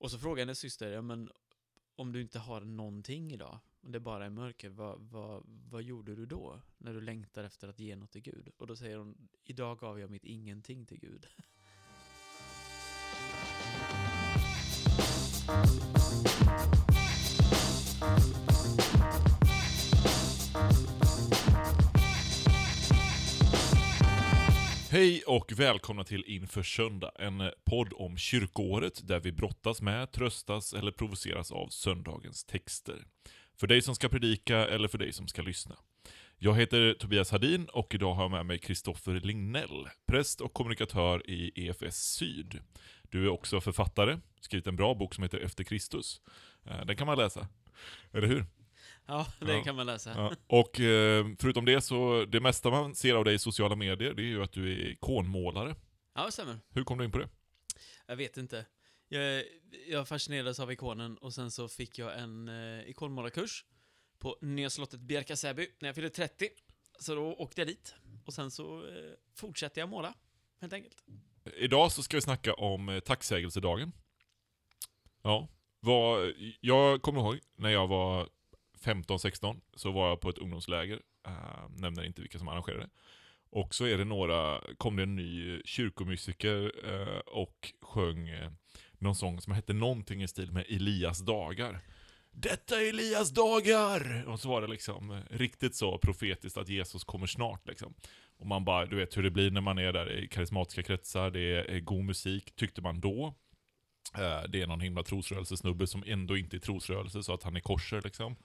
Och så frågar hennes syster, ja men om du inte har någonting idag, om det bara är mörker, vad, vad, vad gjorde du då? När du längtar efter att ge något till Gud? Och då säger hon, idag gav jag mitt ingenting till Gud. Hej och välkomna till Inför Söndag, en podd om kyrkoåret där vi brottas med, tröstas eller provoceras av söndagens texter. För dig som ska predika eller för dig som ska lyssna. Jag heter Tobias Hadin och idag har jag med mig Kristoffer Lignell, präst och kommunikatör i EFS Syd. Du är också författare, skrivit en bra bok som heter Efter Kristus. Eh, den kan man läsa, eller hur? Ja, det Ja. kan man läsa. Ja. Och eh, förutom det så, det mesta man ser av dig i sociala medier, det är ju att du är ikonmålare. Ja, det stämmer. Hur kom du in på det? Jag vet inte. Jag, jag fascinerades av ikonen och sen så fick jag en eh, ikonmålarkurs på Nya slottet Bjärka-Säby när jag fyllde 30. Så då åkte jag dit och sen så eh, fortsatte jag måla, helt enkelt. Idag så ska vi snacka om eh, tacksägelsedagen. Ja, vad, jag kommer ihåg när jag var 15-16 så var jag på ett ungdomsläger, äh, nämner inte vilka som arrangerade. Och så är det några, kom det en ny kyrkomusiker äh, och sjöng äh, någon sång som hette någonting i stil med Elias dagar. Detta är Elias dagar! Och så var det liksom riktigt så profetiskt att Jesus kommer snart liksom. Och man bara, du vet hur det blir när man är där i karismatiska kretsar, det är god musik, tyckte man då. Det är någon himla trosrörelsesnubbe som ändå inte är trosrörelse, så att han är korser liksom.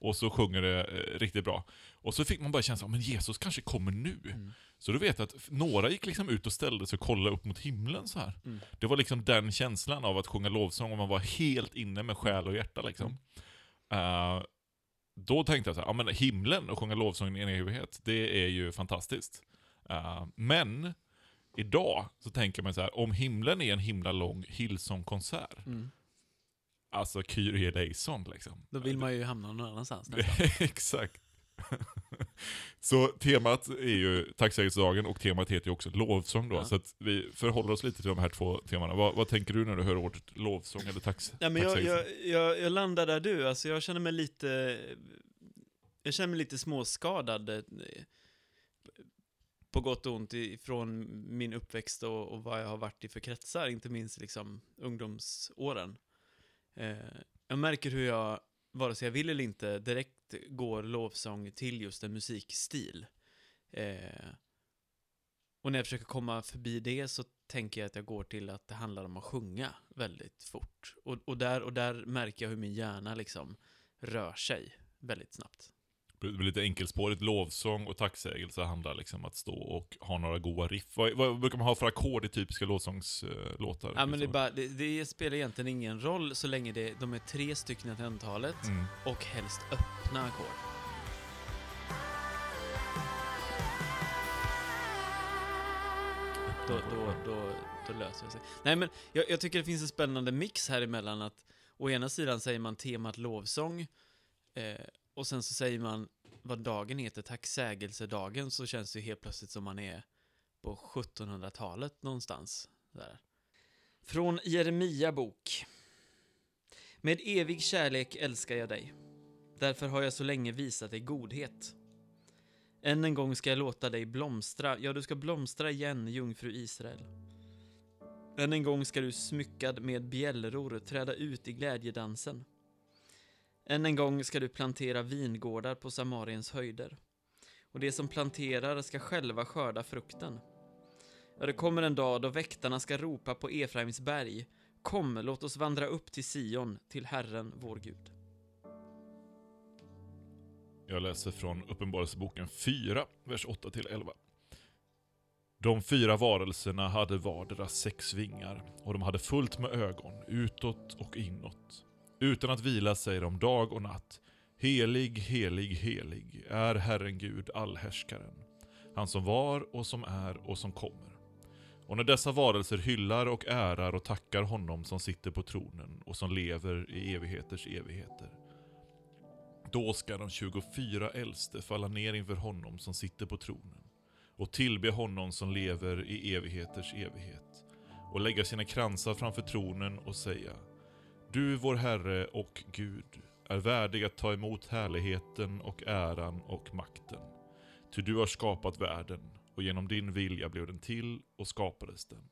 Och så sjunger det eh, riktigt bra. Och så fick man bara känslan, men Jesus kanske kommer nu. Mm. Så du vet att några gick liksom ut och ställde sig och kollade upp mot himlen så här. Mm. Det var liksom den känslan av att sjunga lovsång och man var helt inne med själ och hjärta liksom. Eh, då tänkte jag så här, ja men himlen och sjunga lovsång i en evighet, det är ju fantastiskt. Eh, men idag så tänker man så här, om himlen är en himla lång Hillsong-konsert, Mm. Alltså Kyrie eleison liksom. Då vill man ju hamna någon annanstans. Exakt. Så temat är ju tacksägelsedagen och temat heter ju också lovsång då. Ja. Så att vi förhåller oss lite till de här två temana. Vad, vad tänker du när du hör ordet lovsång eller tax, Nej, men jag, jag, jag, jag landar där du, alltså jag känner mig lite... Jag känner mig lite småskadad. eh, På gott och ont ifrån min uppväxt och, och vad jag har varit i för kretsar, inte minst liksom ungdomsåren. Eh, jag märker hur jag, vare sig jag vill eller inte, direkt går lovsång till just en musikstil. Eh, och när jag försöker komma förbi det så tänker jag att jag går till att det handlar om att sjunga väldigt fort. Och, och, där, och där märker jag hur min hjärna liksom rör sig väldigt snabbt. Det blir lite enkelspårigt. Lovsång och tacksägelse handlar liksom om att stå och ha några goa riff. Vad, vad brukar man ha för ackord i typiska lovsångslåtar? Ja, men det, är bara, det, det spelar egentligen ingen roll så länge det, de är tre stycken i antalet Mm. och helst öppna ackord. Då, då, då, då löser det sig. Nej, men jag, jag tycker det finns en spännande mix här emellan att å ena sidan säger man temat lovsång eh, och sen så säger man vad dagen heter, tacksägelsedagen, så känns det ju helt plötsligt som man är på 1700-talet någonstans. Där. Från Jeremia bok. Med evig kärlek älskar jag dig. Därför har jag så länge visat dig godhet. Än en gång ska jag låta dig blomstra, ja, du ska blomstra igen, jungfru Israel. Än en gång ska du smyckad med bjällror träda ut i glädjedansen. Än en gång ska du plantera vingårdar på Samariens höjder. Och de som planterar ska själva skörda frukten. Ja, det kommer en dag då väktarna ska ropa på Efraims berg. Kom, låt oss vandra upp till Sion, till Herren, vår Gud. Jag läser från Uppenbarelseboken 4, vers 8-11. De fyra varelserna hade vardera sex vingar, och de hade fullt med ögon, utåt och inåt. Utan att vila säger de dag och natt, Helig, helig, helig är Herren Gud, allhärskaren. Han som var och som är och som kommer. Och när dessa varelser hyllar och ärar och tackar honom som sitter på tronen och som lever i evigheters evigheter. Då ska de 24 äldste falla ner inför honom som sitter på tronen och tillbe honom som lever i evigheters evighet och lägga sina kransar framför tronen och säga du, vår Herre och Gud, är värdig att ta emot härligheten och äran och makten. Ty du har skapat världen, och genom din vilja blev den till och skapades den.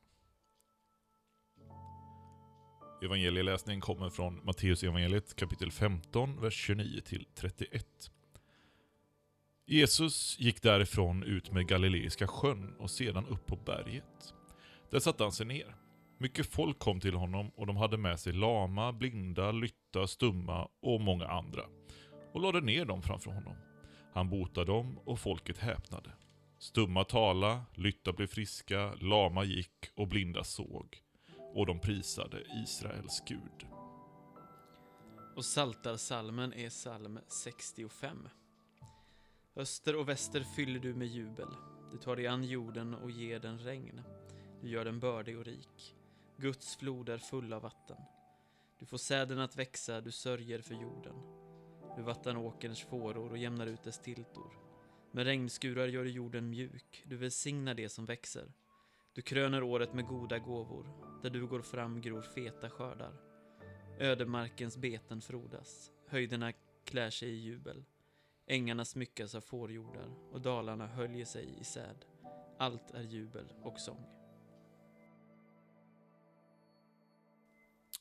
Evangelieläsningen kommer från Matteus evangeliet kapitel 15, vers 29 till 31. Jesus gick därifrån ut med Galileiska sjön och sedan upp på berget. Där satte han sig ner. Mycket folk kom till honom och de hade med sig lama, blinda, lytta, stumma och många andra och lade ner dem framför honom. Han botade dem och folket häpnade. Stumma tala, lytta blev friska, lama gick och blinda såg. Och de prisade Israels Gud. Och Saltarsalmen är psalm 65. Öster och väster fyller du med jubel. Du tar dig an jorden och ger den regn. Du gör den bördig och rik. Guds flod är full av vatten. Du får säden att växa, du sörjer för jorden. Du vattnar åkerns fåror och jämnar ut dess tiltor. Med regnskurar gör du jorden mjuk, du välsignar det som växer. Du kröner året med goda gåvor, där du går fram gror feta skördar. Ödemarkens beten frodas, höjderna klär sig i jubel. Ängarna smyckas av fårjordar och dalarna höljer sig i säd. Allt är jubel och sång.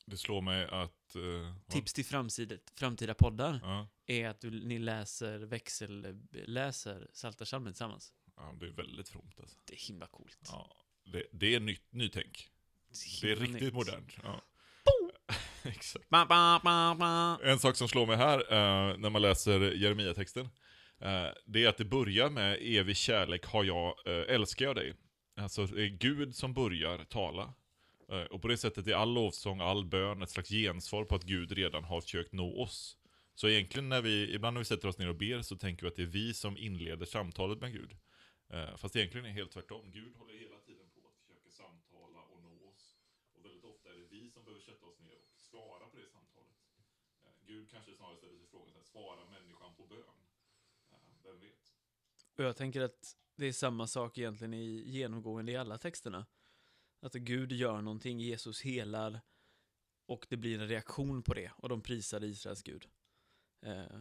Det slår mig att... vad- Tips till framsidet, framtida poddar Ja, är att du, ni läser, växelläser Psaltarpsalmen tillsammans. ja, det är väldigt fromt alltså. Det är himla coolt. Ja, det, det är nytt, nytänk. Det är riktigt nytt. modernt. Ja. Exakt. Ba, ba, ba. En sak som slår mig här, eh, när man läser Jeremia-texten, eh, det är att det börjar med evig kärlek har jag, älskar jag dig. Alltså det är Gud som börjar tala. Eh, och på det sättet är all lovsång, all bön ett slags gensvar på att Gud redan har försökt nå oss. Så egentligen när vi, ibland när vi sätter oss ner och ber så tänker vi att det är vi som inleder samtalet med Gud. Eh, fast egentligen är det helt tvärtom. Gud håller hela tiden på att försöka samtala och nå oss. Och väldigt ofta är det vi som behöver sätta oss ner och svara på det samtalet. Eh, Gud kanske snarare ställer sig frågan, svara människan på bön? Vem vet? Och jag tänker att det är samma sak egentligen i genomgående i alla texterna. Att Gud gör någonting, Jesus helar och det blir en reaktion på det och de prisar Israels Gud. Eh,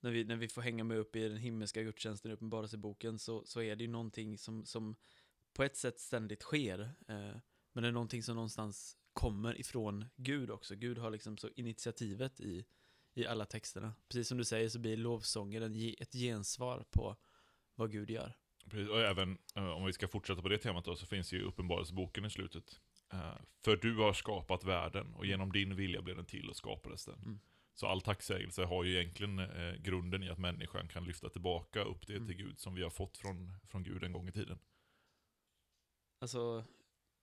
när, vi, när vi får hänga med upp i den himmelska gudstjänsten i Uppenbarelseboken så, så är det ju någonting som, som på ett sätt ständigt sker. Eh, men det är någonting som någonstans kommer ifrån Gud också. Gud har liksom så initiativet i, i alla texterna. Precis som du säger så blir lovsången ett gensvar på vad Gud gör. Precis, och även eh, om vi ska fortsätta på det temat då, så finns ju Uppenbarelseboken i slutet. Eh, för du har skapat världen och genom din vilja blev den till och skapades den. Mm. Så all tacksägelse har ju egentligen eh, grunden i att människan kan lyfta tillbaka upp det Mm. till Gud som vi har fått från, från Gud en gång i tiden. Alltså,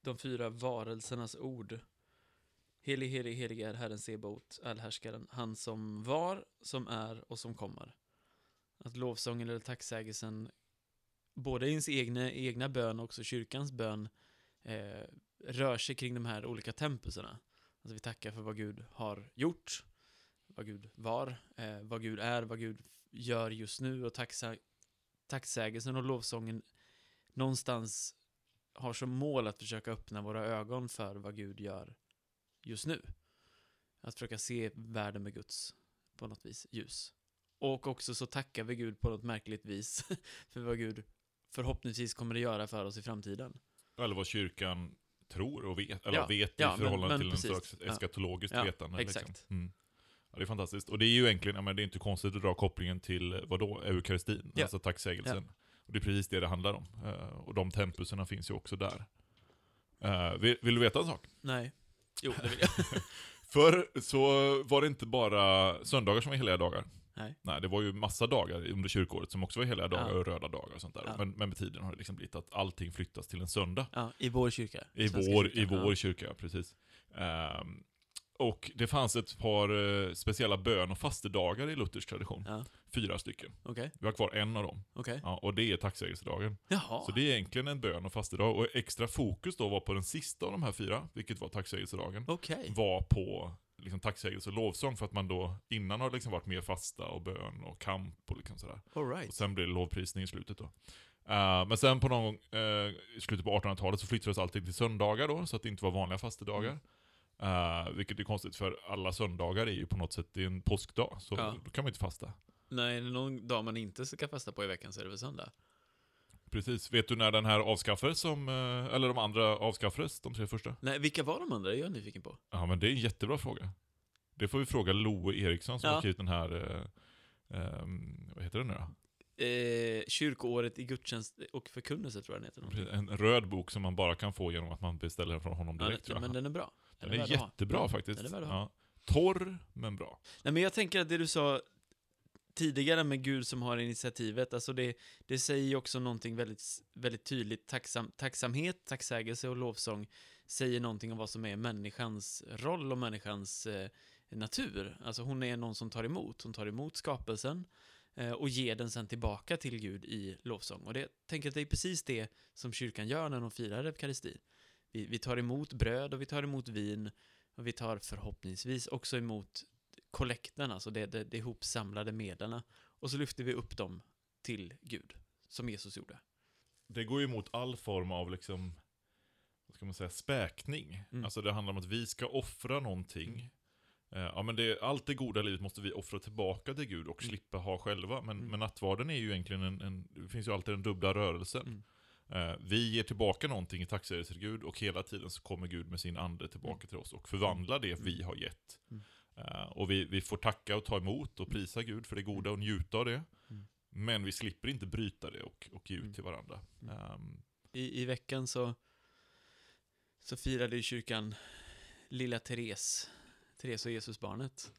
de fyra varelsernas ord. Helig, helig, helig är Herren Sebaot, allhärskaren, han som var, som är och som kommer. Att lovsången eller tacksägelsen, både ens egna, egna bön och också kyrkans bön, eh, rör sig kring de här olika tempelserna. Alltså vi tackar för vad Gud har gjort, vad Gud var, eh, vad Gud är, vad Gud gör just nu och tacksa, tacksägelsen och lovsången någonstans har som mål att försöka öppna våra ögon för vad Gud gör just nu. Att försöka se världen med Guds, på något vis, ljus. Och också så tackar vi Gud på något märkligt vis för vad Gud förhoppningsvis kommer att göra för oss i framtiden. Eller vad kyrkan tror och vet, eller Ja, vet i men- förhållande men till en precis. slags Ja. eskatologiskt Ja, vetande. exakt. Liksom. Mm. Ja, det är fantastiskt. Och det är ju egentligen, men det är inte konstigt att dra kopplingen till, vad då, eukaristin, Ja. alltså tacksägelsen. Och det är precis det det handlar om. Eh, och de tempuserna finns ju också där. Eh, vill, vill du veta en sak? Nej. Jo, det vill jag. Förr så var det inte bara söndagar som var heliga dagar. Nej. Nej, det var ju massa dagar under kyrkåret som också var heliga dagar Ja. och röda dagar och sånt där. Ja. Men, men med tiden har det liksom blivit att allting flyttas till en söndag. Ja, i vår kyrka. I Svenska vår, i kyrkan, vår ja. kyrka, precis. Ehm, och det fanns ett par eh, speciella bön och fastedagar i Luthers tradition. Ja, Fyra stycken. okej, Vi har kvar en av dem. okej. Ja, och det är tacksägelsedagen. Jaha. Så det är egentligen en bön och fastedag. Och extra fokus då var på den sista av de här fyra, vilket var tacksägelsedagen. Okej. Var på liksom, tacksägelse och lovsång för att man då innan har liksom varit mer fasta och bön och kamp och liksom sådär. All Och right. sen blir det lovprisning i slutet då. Eh, men sen på någon gång, eh, i slutet på 1800-talet så flyttades allting till söndagar då, så att det inte var vanliga fastedagar. Uh, vilket är konstigt för alla söndagar är ju på något sätt det är en påskdag, så Ja. då kan man inte fasta. Nej, någon dag man inte ska fasta på i veckan så är det väl söndag. Precis. Vet du när den här avskaffades, som, eh, eller de andra avskaffades, de tre första? Nej, vilka var de andra? Det är jag nyfiken på. Ja, men det är en jättebra fråga. Det får vi fråga Loe Eriksson som Ja. har skrivit den här, eh, ehm, vad heter den nu då? Eh, kyrkoåret i gudstjänst och förkunnelse tror jag den heter. någonting. En röd bok som man bara kan få genom att man beställer den från honom Ja, direkt tror den, jag. men den är bra. Den värd är ha. jättebra faktiskt. Den är värd att ha. Ja. Torr, men bra. Nej, men jag tänker att det du sa tidigare med Gud som har initiativet, alltså det, det säger ju också någonting väldigt, väldigt tydligt. Tacksam, tacksamhet, tacksägelse och lovsång säger någonting om vad som är människans roll och människans eh, natur. Alltså hon är någon som tar emot, hon tar emot skapelsen eh, och ger den sen tillbaka till Gud i lovsång. Och det, jag tänker att det är precis det som kyrkan gör när de firar eukaristi. Vi, vi tar emot bröd och vi tar emot vin och vi tar förhoppningsvis också emot kollekten, alltså det, det, det ihopsamlade medlen. Och så lyfter vi upp dem till Gud, som Jesus gjorde. Det går ju emot all form av liksom, vad ska man säga, späkning. Mm. Alltså det handlar om att vi ska offra någonting. Eh, Ja men det, allt det goda livet måste vi offra tillbaka till Gud och Mm. slippa ha själva. Men, Mm. men nattvarden är ju egentligen en, en, det finns ju alltid den dubbla rörelsen. Mm. Eh, vi ger tillbaka någonting i tacksägelse till Gud och hela tiden så kommer Gud med sin ande tillbaka till oss och förvandlar det vi har gett. Eh, och vi, vi får tacka och ta emot och prisa Gud för det goda och njuta av det. Mm. Men vi slipper inte bryta det och, och ge ut Mm. till varandra. Ehm, I, I veckan så, så firade ju kyrkan lilla Therese, Therese och Jesusbarnet.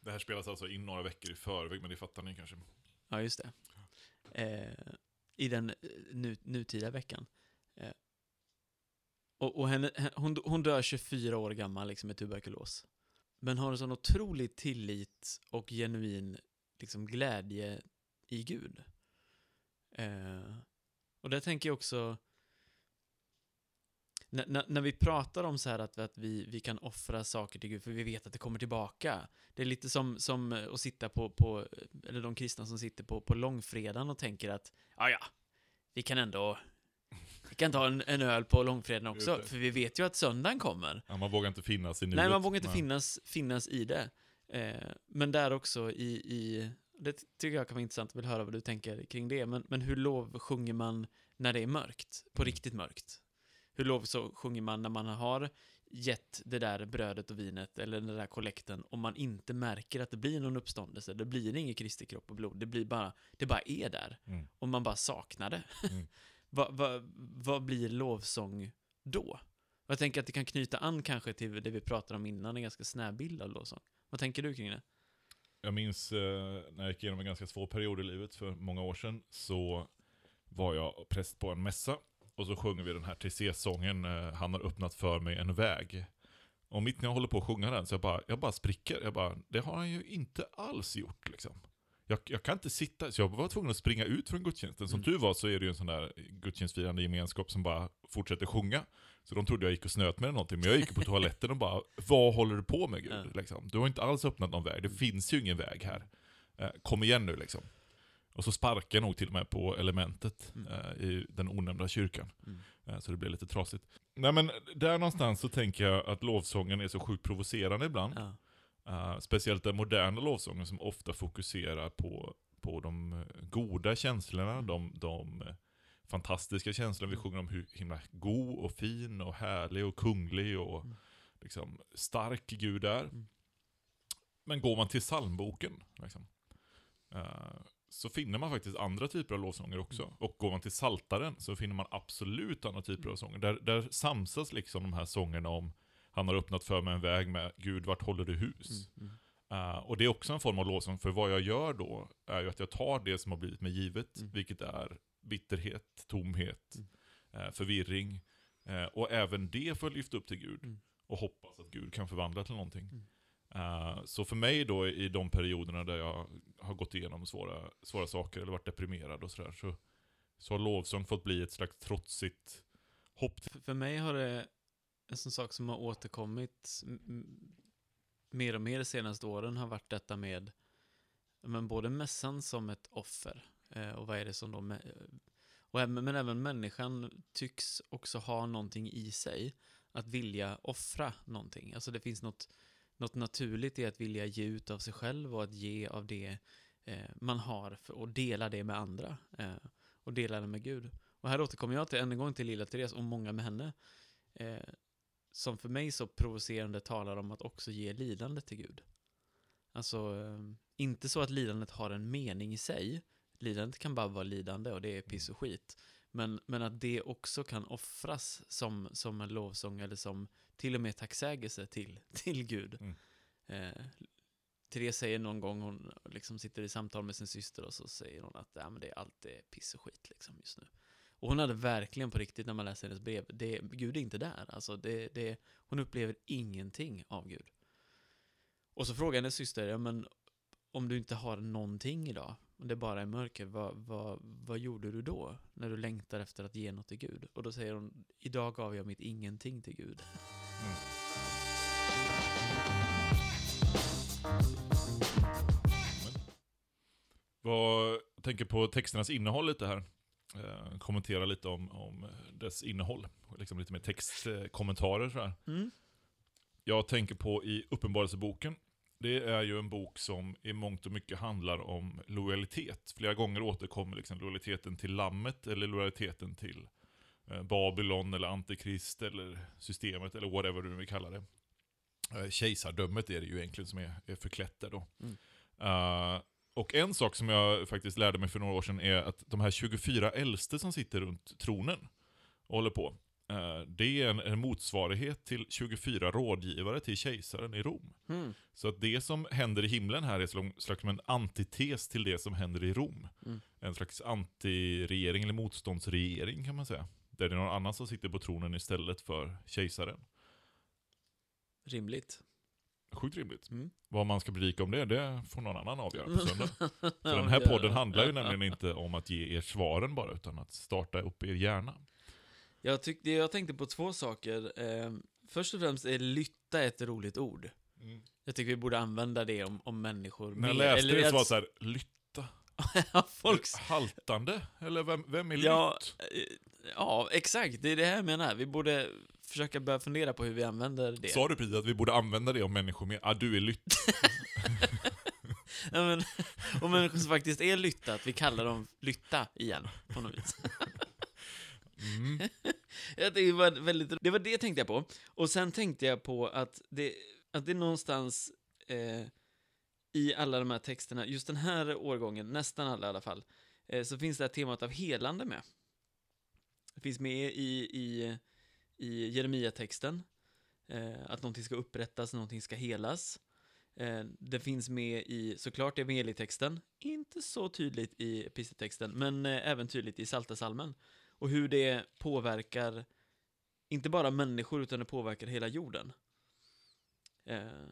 det här spelas alltså in några veckor i förväg, men det fattar ni kanske. Ja, just det. Eh, I den eh, nu, nutida veckan. Eh, och och henne, he- hon, hon dör 24 år gammal liksom, med tuberkulos. Men har en sån otrolig tillit och genuin liksom, glädje i Gud. Eh, och där tänker jag också, när, när, när vi pratar om så här att, att vi, vi kan offra saker till Gud för vi vet att det kommer tillbaka. Det är lite som, som eh, att sitta på, på, eh, eller de kristna som sitter på, på långfredagen och tänker att, ja ja, vi kan ändå, vi kan ta en, en öl på långfredagen också, för vi vet ju att söndagen kommer. Ja, man vågar inte finnas i nuet. Nej, man vågar inte Nej. finnas, finnas i det. Eh, men där också i, i, det tycker jag kan vara intressant, jag vill höra vad du tänker kring det, men, men hur lov sjunger man när det är mörkt? På Mm. riktigt mörkt? Hur lov så sjunger man när man har gett det där brödet och vinet, eller den där kollekten, om man inte märker att det blir någon uppståndelse, det blir ingen Kristi kropp och blod, det blir bara, det bara är där, Mm. och man bara saknar det. Mm. vad, vad, vad blir lovsång då? Jag tänker att det kan knyta an kanske till det vi pratade om innan, en ganska snäv bild av lovsång. Vad tänker du kring det? Jag minns eh, när jag gick igenom en ganska svår period i livet för många år sedan, så var jag präst på en mässa. Och så sjunger vi den här TC-sången, eh, Han har öppnat för mig en väg. Och mitt när jag håller på att sjunga den, så jag bara, jag bara spricker. Jag bara, det har han ju inte alls gjort liksom. Jag, jag kan inte sitta, så jag var tvungen att springa ut från gudstjänsten. Som Mm. tur var så är det ju en sån där gudstjänstfirande gemenskap som bara fortsätter sjunga. Så de trodde jag gick och snöt med eller någonting, men jag gick på toaletten och bara, vad håller du på med Gud? Ja. Liksom. Du har inte alls öppnat någon väg, det Mm. finns ju ingen väg här. Eh, kom igen nu liksom. Och så sparkade jag nog till och med på elementet Mm. eh, i den onämnda kyrkan. Mm. Eh, så det blev lite trasigt. Nej men där någonstans så tänker jag att lovsången är så sjukt provocerande ibland. Ja. Eh, speciellt den moderna lovsången som ofta fokuserar på, på de eh, goda känslorna, Mm. de, de eh, fantastiska känslorna. Vi Mm. sjunger om hur himla god och fin och härlig och kunglig och Mm. liksom stark Gud är. Mm. Men går man till psalmboken, liksom, eh, så finner man faktiskt andra typer av lovsånger också. Mm. Och går man till saltaren så finner man absolut andra typer av sånger. Där, där samsas liksom de här sångerna om Han har öppnat för mig en väg med Gud, vart håller du hus? Mm. Mm. Eh, och det är också en form av lovsång, för vad jag gör då är ju att jag tar det som har blivit mig givet, Mm. vilket är bitterhet, tomhet, eh, förvirring. Eh, och även det får jag lyfta upp till Gud Mm. och hoppas att Gud kan förvandla till någonting. Eh, så för mig då i de perioderna där jag har gått igenom svåra, svåra saker eller varit deprimerad och sådär, så, så har lovsång fått bli ett slags trotsigt hopp. För, för mig har det en sån sak som har återkommit mer och mer de senaste åren har varit detta med men både mässan som ett offer eh, och vad är det som då och men även människan tycks också ha någonting i sig. att vilja offra någonting. Alltså det finns något, något naturligt i att vilja ge ut av sig själv och att ge av det eh, man har för, och dela det med andra. Eh, och dela det med Gud. Och här återkommer jag till, än en gång till lilla Therese och många med henne. Eh, som för mig så provocerande talar om att också ge lidande till Gud. Alltså, eh, inte så att lidandet har en mening i sig. Lidandet kan bara vara lidande och det är piss och skit. Men, men att det också kan offras som, som en lovsång eller som till och med tacksägelse till, till Gud. Mm. Eh, Therese säger någon gång, hon liksom sitter i samtal med sin syster och så säger hon att ja, men det är allt är piss och skit liksom just nu. Och hon hade verkligen på riktigt när man läser hennes brev, det, Gud är inte där. Alltså det, det, hon upplever ingenting av Gud. Och så frågar hennes syster, ja men om du inte har någonting idag, om det bara är mörker, vad, vad, vad gjorde du då? När du längtar efter att ge något till Gud? Och då säger hon, idag gav jag mitt ingenting till Gud. Mm. Vad, jag tänker på texternas innehåll lite här. Eh, kommentera lite om, om dess innehåll. Liksom lite mer textkommentarer så här. Mm. Jag tänker på i Uppenbarelseboken. Det är ju en bok som i mångt och mycket handlar om lojalitet. Flera gånger återkommer liksom lojaliteten till lammet eller lojaliteten till eh, Babylon eller Antikrist eller systemet eller whatever du vill kalla det. Eh, Kejsardömet är det ju egentligen som är, är förklätt där då. Mm. Eh, och en sak som jag faktiskt lärde mig för några år sedan är att de här 24 äldste som sitter runt tronen och håller på. eh, Det är en, en motsvarighet till 24 rådgivare till kejsaren i Rom. Mm. Så att det som händer i himlen här är som slags en antites till det som händer i Rom. Mm. En slags antiregering eller motståndsregering kan man säga. Där det är någon annan som sitter på tronen istället för kejsaren. Rimligt. Sjukt rimligt. Mm. Vad man ska predika om det, det får någon annan avgöra på söndag. För Ja, den här podden handlar ju nämligen inte om att ge er svaren bara, utan att starta upp er hjärna. Jag, tyckte, jag tänkte på två saker. Eh, först och främst är lytta ett roligt ord. Jag tycker vi borde använda det om, om människor När jag läste Eller det så var det så här, lytta? Folks... Haltande? Eller vem, vem är Ja, lytt? eh, ja, exakt. Det är det här jag menar. Vi borde försöka börja fundera på hur vi använder det. Sa du precis att vi borde använda det om människor mer? Ah, du är lytt. Ja, men, och människor som faktiskt är lytta, att vi kallar dem lytta igen, på något vis. Mm. Det, var väldigt, det var det jag tänkte jag på. Och sen tänkte jag på att det, att det någonstans eh, i alla de här texterna, just den här årgången, nästan alla i alla fall, eh, så finns det här temat av helande med. Det finns med i, i, i Jeremia-texten, eh, att någonting ska upprättas, någonting ska helas. Eh, det finns med i, såklart, evangelietexten, inte så tydligt i episteltexten, men eh, även tydligt i Saltasalmen och hur det påverkar inte bara människor utan det påverkar hela jorden. Eh,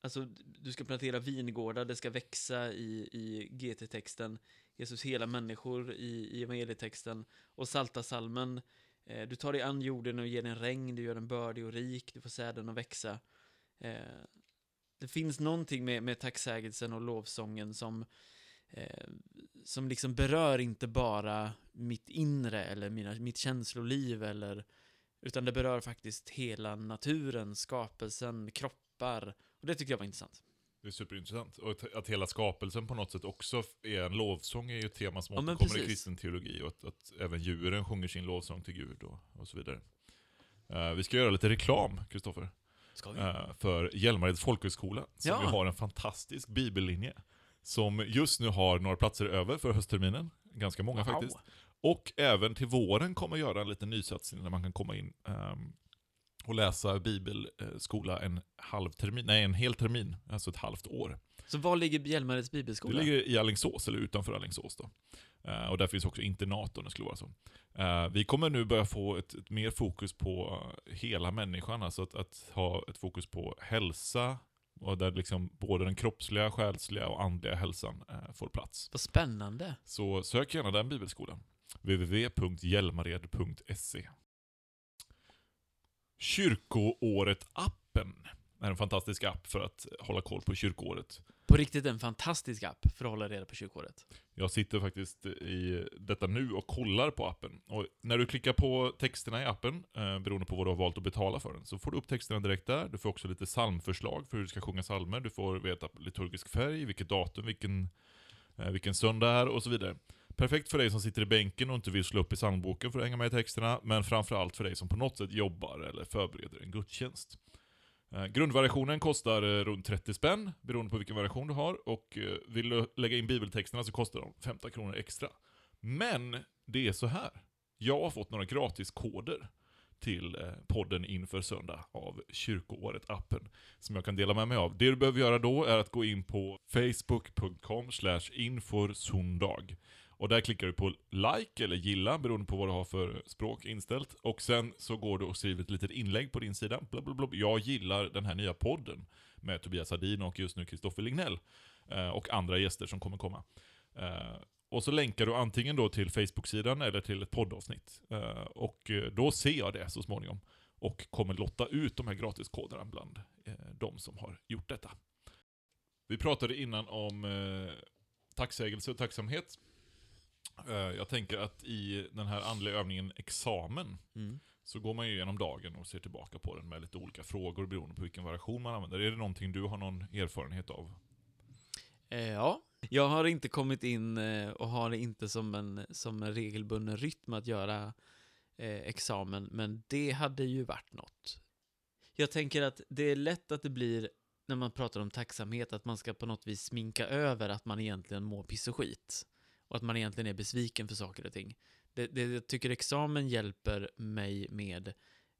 alltså, du ska plantera vingårdar, det ska växa i, i GT-texten, Jesus hela människor i, i evangelietexten och salta salmen Eh, du tar dig an jorden och ger den regn, du gör den bördig och rik, du får säden att växa. Eh, det finns någonting med, med tacksägelsen och lovsången som eh, som liksom berör inte bara mitt inre eller mina, mitt känsloliv eller utan det berör faktiskt hela naturen, skapelsen, kroppar och det tycker jag var intressant. Det är superintressant. Och att, att hela skapelsen på något sätt också är en lovsång är ju ett tema som Ja, återkommer i kristen teologi. Och att, att även djuren sjunger sin lovsång till Gud och, och så vidare. Eh, vi ska göra lite reklam, Kristoffer, uh, för Hjälmareds folkhögskola. Som Ja. ju har en fantastisk bibellinje. Som just nu har några platser över för höstterminen. Ganska många Wow. faktiskt. Och även till våren kommer göra en liten nysatsning där man kan komma in ehm, och läsa bibelskola en halv termin, nej en hel termin, alltså ett halvt år. Så var ligger Hjälmareds Det bibelskola? ligger i Alingsås, eller utanför Alingsås då. Eh, och där finns också internat om det skulle vara så. Eh, vi kommer nu börja få ett, ett mer fokus på eh, hela människan, alltså att, att ha ett fokus på hälsa, och där liksom både den kroppsliga, själsliga och andliga hälsan eh, får plats. Vad spännande. Så sök gärna den bibelskolan. www.hjälmared.se Kyrkoåret-appen är en fantastisk app för att hålla koll på kyrkoåret. På riktigt en fantastisk app för att hålla reda på kyrkåret. Jag sitter faktiskt i detta nu och kollar på appen. Och när du klickar på texterna i appen, eh, beroende på vad du har valt att betala för den, så får du upp texterna direkt där. Du får också lite psalmförslag för hur du ska sjunga psalmer. Du får veta liturgisk färg, vilket datum, vilken, eh, vilken söndag är och så vidare. Perfekt för dig som sitter i bänken och inte vill slå upp i psalmboken för att hänga med i texterna, men framförallt för dig som på något sätt jobbar eller förbereder en gudstjänst. Eh, grundvariationen kostar eh, runt 30 spänn, beroende på vilken variation du har. Och eh, vill du lägga in bibeltexterna så kostar de 15 kronor extra. Men det är så här. Jag har fått några gratiskoder till podden inför söndag av kyrkoåret-appen som jag kan dela med mig av. Det du behöver göra då är att gå in på facebook.com inforsundag. Och där klickar du på like eller gilla beroende på vad du har för språk inställt. Och sen så går du och skriver ett litet inlägg på din sida. Blablabla. Jag gillar den här nya podden med Tobias Hadin och just nu Kristoffer Lignell. Eh, och andra gäster som kommer komma. Eh, och så länkar du antingen då till Facebook-sidan eller till ett poddavsnitt. Eh, och då ser jag det så småningom. Och kommer lotta ut de här gratiskoderna bland de som har gjort detta. Vi pratade innan om tacksägelse och tacksamhet. Eh, jag tänker att i den här andliga övningen examen, mm. så går man ju igenom dagen och ser tillbaka på den med lite olika frågor beroende på vilken variation man använder. Är det någonting du har någon erfarenhet av? Eh, ja, jag har inte kommit in eh, och har det inte som en, som en regelbunden rytm att göra examen, men det hade ju varit något. Jag tänker att det är lätt att det blir, när man pratar om tacksamhet, att man ska på något vis sminka över att man egentligen mår piss och skit och att man egentligen är besviken för saker och ting. Det, det jag tycker examen hjälper mig med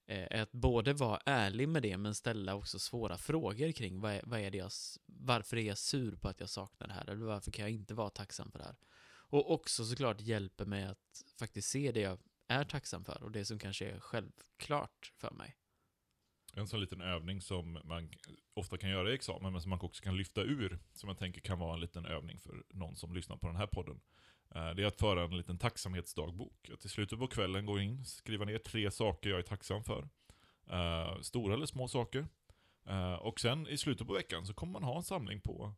eh, är att både vara ärlig med det men ställa också svåra frågor kring vad är, vad är det jag, varför är jag sur på att jag saknar det här eller varför kan jag inte vara tacksam för det här. Och också såklart hjälper mig att faktiskt se det jag är tacksam för och det som kanske är självklart för mig. En sån liten övning som man ofta kan göra i examen, men som man också kan lyfta ur, som jag tänker kan vara en liten övning för någon som lyssnar på den här podden. Eh, det är att föra en liten tacksamhetsdagbok. Att i slutet på kvällen gå in, skriva ner tre saker jag är tacksam för. Uh, stora eller små saker. Uh, och sen i slutet på veckan så kommer man ha en samling på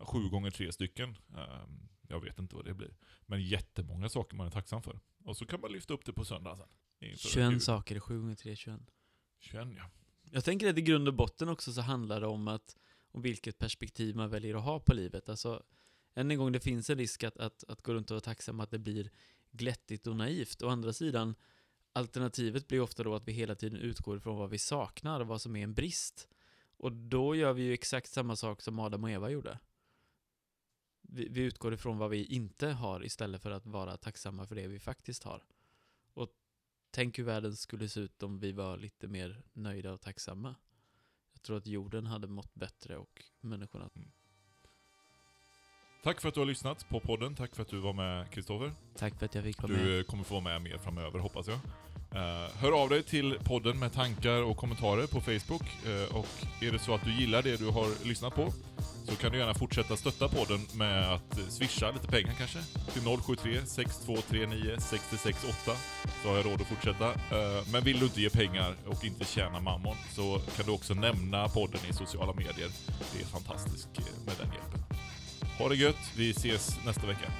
sju gånger tre stycken. Uh, jag vet inte vad det blir. Men jättemånga saker man är tacksam för. Och så kan man lyfta upp det på söndag sen. 21 saker, 7 gånger 3, 21. 21 ja. Jag tänker att i grund och botten också så handlar det om att om vilket perspektiv man väljer att ha på livet. Alltså, än en gång, det finns en risk att, att, att gå runt och vara tacksam att det blir glättigt och naivt. Å andra sidan, alternativet blir ofta då att vi hela tiden utgår från vad vi saknar och vad som är en brist. Och då gör vi ju exakt samma sak som Adam och Eva gjorde. Vi, vi utgår ifrån vad vi inte har istället för att vara tacksamma för det vi faktiskt har. Och tänk hur världen skulle se ut om vi var lite mer nöjda och tacksamma. Jag tror att jorden hade mått bättre och människorna. Mm. Tack för att du har lyssnat på podden. Tack för att du var med Kristoffer. Tack för att jag fick vara med. Du kommer få vara med mer framöver hoppas jag. Eh, hör av dig till podden med tankar och kommentarer på Facebook. Eh, och är det så att du gillar det du har lyssnat på så kan du gärna fortsätta stötta podden med att swisha lite pengar kanske. Till 073 6239 668 så har jag råd att fortsätta. Eh, men vill du inte ge pengar och inte tjäna mammon så kan du också nämna podden i sociala medier. Det är fantastiskt med den hjälpen. Ha det gött, vi ses nästa vecka.